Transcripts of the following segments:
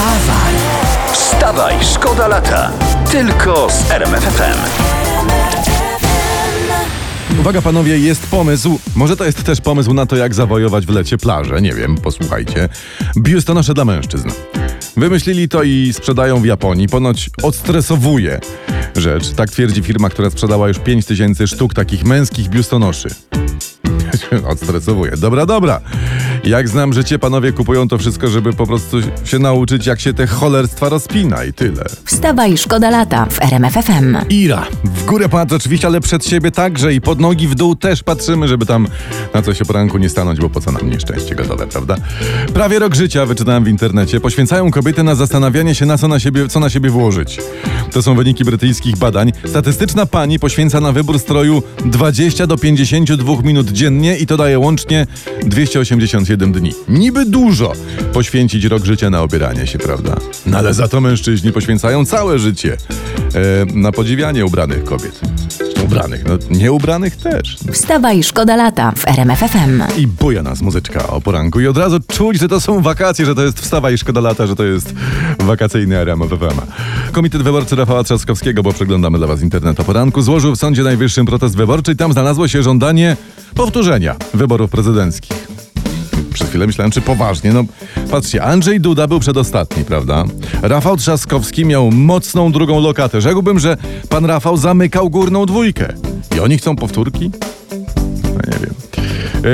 Wstawaj! Wstawaj, szkoda lata. Tylko z RMFFM. Uwaga panowie, jest pomysł. Może to jest też pomysł na to, jak zawojować w lecie plażę. Nie wiem, posłuchajcie. Biustonosze dla mężczyzn. Wymyślili to i sprzedają w Japonii. Ponoć odstresowuje rzecz. Tak twierdzi firma, która sprzedała już 5000 sztuk takich męskich biustonoszy. Odstresowuje. Dobra, dobra. Jak znam życie, panowie kupują to wszystko, żeby po prostu się nauczyć, jak się te cholerstwa rozpina i tyle. Wstawaj, szkoda lata w RMFFM. Ira. W górę patrz oczywiście, ale przed siebie także i pod nogi w dół też patrzymy, żeby tam na coś o poranku nie stanąć, bo po co nam nieszczęście gotowe, prawda? Prawie rok życia, wyczytałem w internecie, poświęcają kobiety na zastanawianie się, na co na siebie, co na siebie włożyć. To są wyniki brytyjskich badań. Statystyczna pani poświęca na wybór stroju 20 do 52 minut dziennie i to daje łącznie 287 dni. Niby dużo poświęcić rok życia na obieranie się, prawda? No ale za to mężczyźni poświęcają całe życie e, na podziwianie ubranych kobiet. Ubranych, no nieubranych też. Wstawaj, szkoda lata w RMFFM. I buja nas muzyczka o poranku i od razu czuć, że to są wakacje, że to jest wstawa i szkoda lata, że to jest wakacyjny RMF FM. Komitet Wyborczy Rafała Trzaskowskiego, bo przeglądamy dla was internet o poranku, złożył w Sądzie Najwyższym protest wyborczy i tam znalazło się żądanie powtórzenia wyborów prezydenckich. Przez chwilę myślałem, czy poważnie. No, patrzcie, Andrzej Duda był przedostatni, prawda? Rafał Trzaskowski miał mocną drugą lokatę. Rzekłbym, że pan Rafał zamykał górną dwójkę. I oni chcą powtórki? No nie wiem.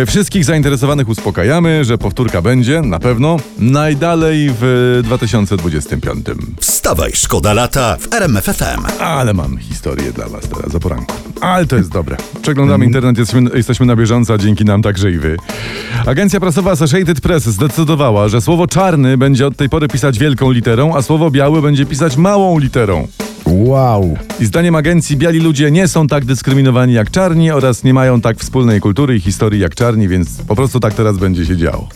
E, Wszystkich zainteresowanych uspokajamy, że powtórka będzie, na pewno, najdalej w 2025. Wstawaj, szkoda lata w RMFFM. Ale mam historię dla was teraz o poranku. Ale to jest dobre. Przeglądamy internet, jesteśmy, jesteśmy na bieżąco, a dzięki nam także i wy. Agencja prasowa Associated Press zdecydowała, że słowo czarny będzie od tej pory pisać wielką literą, a słowo biały będzie pisać małą literą. Wow. I zdaniem agencji biali ludzie nie są tak dyskryminowani jak czarni oraz nie mają tak wspólnej kultury i historii jak czarni, więc po prostu tak teraz będzie się działo.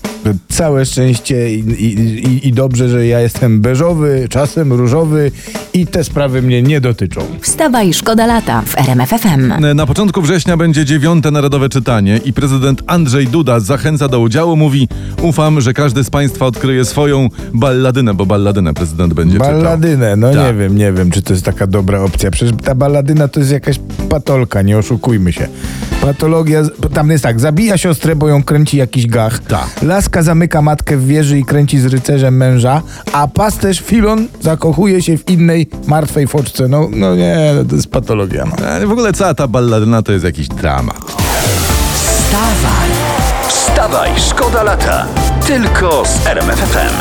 Całe szczęście i, i, i, i dobrze, że ja jestem beżowy, czasem różowy i te sprawy mnie nie dotyczą. Wstawaj, szkoda lata w RMFFM. Na początku września będzie dziewiąte narodowe czytanie i prezydent Andrzej Duda zachęca do udziału. Mówi, ufam, że każdy z państwa odkryje swoją balladynę, bo balladynę prezydent będzie czytał. Balladynę, no Tak. nie wiem, nie wiem, czy to jest taka dobra opcja. Przecież ta balladyna to jest jakaś patolka, nie oszukujmy się. Patologia, tam jest tak, zabija siostrę, bo ją kręci jakiś gach. Tak. Laska zamyka matkę w wieży i kręci z rycerzem męża, a pasterz Filon zakochuje się w innej martwej foczce. No, no nie, no to jest patologia. No. W ogóle cała ta balladyna to jest jakiś dramat. Wstawaj, wstawaj, szkoda lata. Tylko z RMFFM.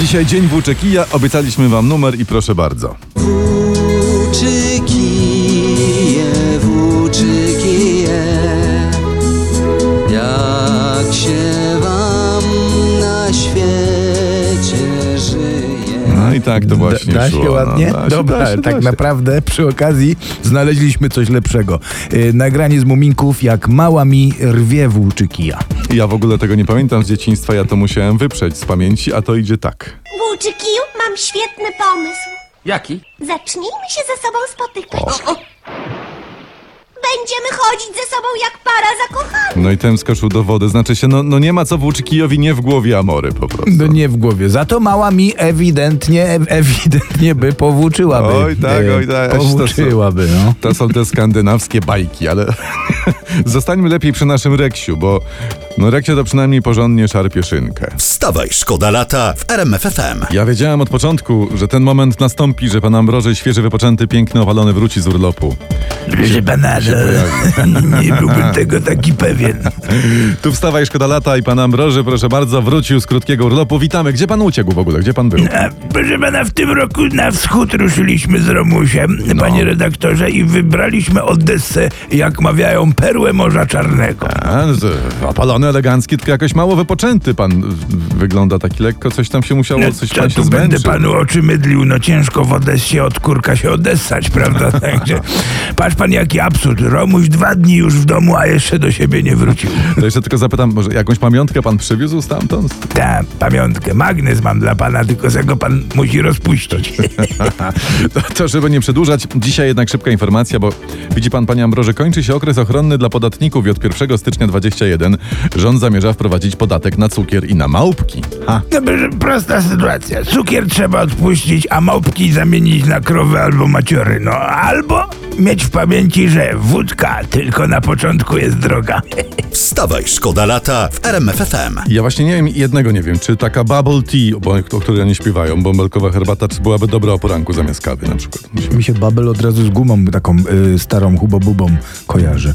Dzisiaj dzień włóczekija, obiecaliśmy wam numer i proszę bardzo. Włóczy i tak to właśnie da szło. się ładnie? No, da się, Dobra, da się, tak da się. naprawdę przy okazji znaleźliśmy coś lepszego. Yy, nagranie z Muminków, jak mała mi rwie włóczykija. Ja w ogóle tego nie pamiętam z dzieciństwa, ja to musiałem wyprzeć z pamięci, a to idzie tak. Włóczykiju, mam świetny pomysł. Jaki? Zacznijmy się ze sobą spotykać. Będziemy chodzić ze sobą jak para zakochana. No i ten skoczył do wody, znaczy się, no, no nie ma co włóczykijowi nie w głowie Amory po prostu. No nie w głowie. Za to mała mi ewidentnie, ew- ewidentnie by powłóczyłaby. Oj tak, oj tak. Powłóczyłaby, no. To są te skandynawskie bajki, ale zostańmy lepiej przy naszym Reksiu, bo no Reksio to przynajmniej porządnie szarpie szynkę. Wstawaj, szkoda lata w RMFFM. Ja wiedziałem od początku, że ten moment nastąpi, że pan Ambroży świeży wypoczęty, piękny, owalony wróci z urlopu. Proszę pana, nie byłbym tego taki pewien. Tu wstawaj, szkoda lata i pan Ambroży, proszę bardzo, wrócił z krótkiego urlopu. Witamy. Gdzie pan uciekł w ogóle? Gdzie pan był? Proszę pana, w tym roku na wschód ruszyliśmy z Romusiem, No. panie redaktorze, i wybraliśmy Odessę, jak mawiają, perłę Morza Czarnego. A, no elegancki, tylko jakoś mało wypoczęty pan wygląda taki lekko, coś tam się musiało, coś Co pan się tu będę panu oczy mydlił, no ciężko w Odessie od kurka się odessać, prawda? Także patrz pan jaki absurd, Romuś dwa dni już w domu, a jeszcze do siebie nie wrócił. To jeszcze tylko zapytam, może jakąś pamiątkę pan przywiózł stamtąd? Ta, pamiątkę, magnes mam dla pana, tylko z go pan musi rozpuścić. To, to żeby nie przedłużać, dzisiaj jednak szybka informacja, bo widzi pan, panie Ambroży, kończy się okres ochronny dla podatników i od 1 stycznia 21 Rząd zamierza wprowadzić podatek na cukier i na małpki. Ha. No, proszę, prosta sytuacja. Cukier trzeba odpuścić, a małpki zamienić na krowy albo maciory. No, albo mieć w pamięci, że wódka tylko na początku jest droga. Wstawaj, szkoda lata w RMF FM. Ja właśnie nie wiem, jednego nie wiem, czy taka bubble tea, bo, o której oni śpiewają, bąbelkowa herbata, czy byłaby dobra o poranku zamiast kawy na przykład. Mi się Babel od razu z gumą taką y, starą hubobubą kojarzy.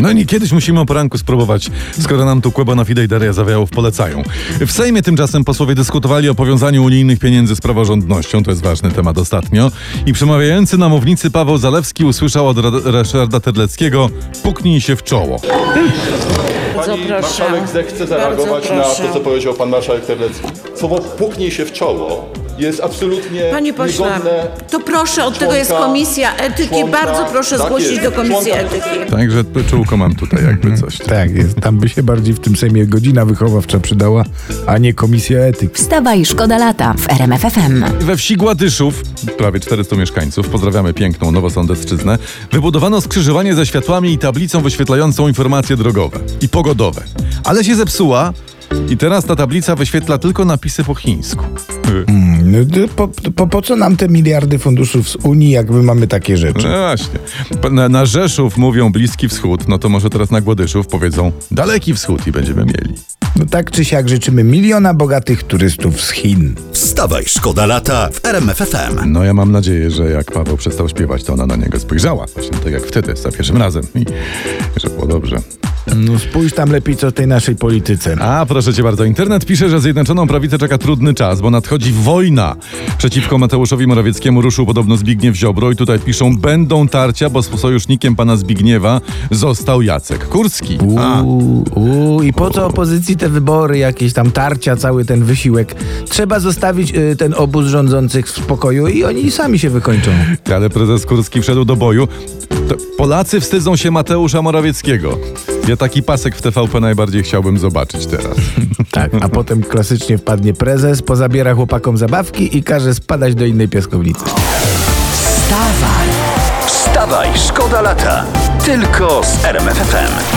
No i kiedyś musimy o poranku spróbować, skoro nam tu Kłeba na Fide i Daria Zawiałów polecają. W Sejmie tymczasem posłowie dyskutowali o powiązaniu unijnych pieniędzy z praworządnością, to jest ważny temat ostatnio, i przemawiający na mównicy Paweł Zalewski usłyszał od Ryszarda Terleckiego puknij się w czoło. Pani marszałek zechce zareagować na to, co powiedział pan marszałek Terlecki. Słowo puknij się w czoło jest absolutnie Panie pośle, niegodne to proszę, od tego jest komisja etyki. członka- Bardzo proszę tak zgłosić jest, do komisji członka- etyki. Także czułko mam tutaj jakby coś. Tak jest, tam by się bardziej w tym Sejmie godzina wychowawcza przydała, a nie komisja etyki. Wstawaj, szkoda lata w RMF FM. We wsi Gładyszów, prawie 400 mieszkańców, pozdrawiamy piękną Nowosądecczyznę, wybudowano skrzyżowanie ze światłami i tablicą wyświetlającą informacje drogowe i pogodowe. Ale się zepsuła i teraz ta tablica wyświetla tylko napisy po chińsku. No, to po, po, po co nam te miliardy funduszów z Unii, jak my mamy takie rzeczy? No właśnie. Na, na Rzeszów mówią Bliski Wschód, no to może teraz na Gładyszów powiedzą Daleki Wschód i będziemy mieli. No tak czy siak życzymy miliona bogatych turystów z Chin. Wstawaj, szkoda lata w RMF FM. No ja mam nadzieję, że jak Paweł przestał śpiewać, to ona na niego spojrzała. Właśnie tak jak wtedy, za pierwszym razem. I że było dobrze. No spójrz tam lepiej co w tej naszej polityce. A, proszę cię bardzo. Internet pisze, że Zjednoczoną Prawicę czeka trudny czas, bo nadchodzi wojna. Przeciwko Mateuszowi Morawieckiemu ruszył podobno Zbigniew Ziobro i tutaj piszą, będą tarcia, bo sojusznikiem pana Zbigniewa został Jacek Kurski. Uuu, uu, i po co opozycji te wybory, jakieś tam tarcia, cały ten wysiłek? Trzeba zostawić y, ten obóz rządzących w spokoju i oni sami się wykończą. ale prezes Kurski wszedł do boju. To Polacy wstydzą się Mateusza Morawieckiego. Ja taki pasek w TVP najbardziej chciałbym zobaczyć teraz. Tak, a potem klasycznie wpadnie prezes, pozabiera chłopakom zabawki i każe spadać do innej piaskownicy. Wstawaj, wstawaj, szkoda lata. Tylko z RMF FM.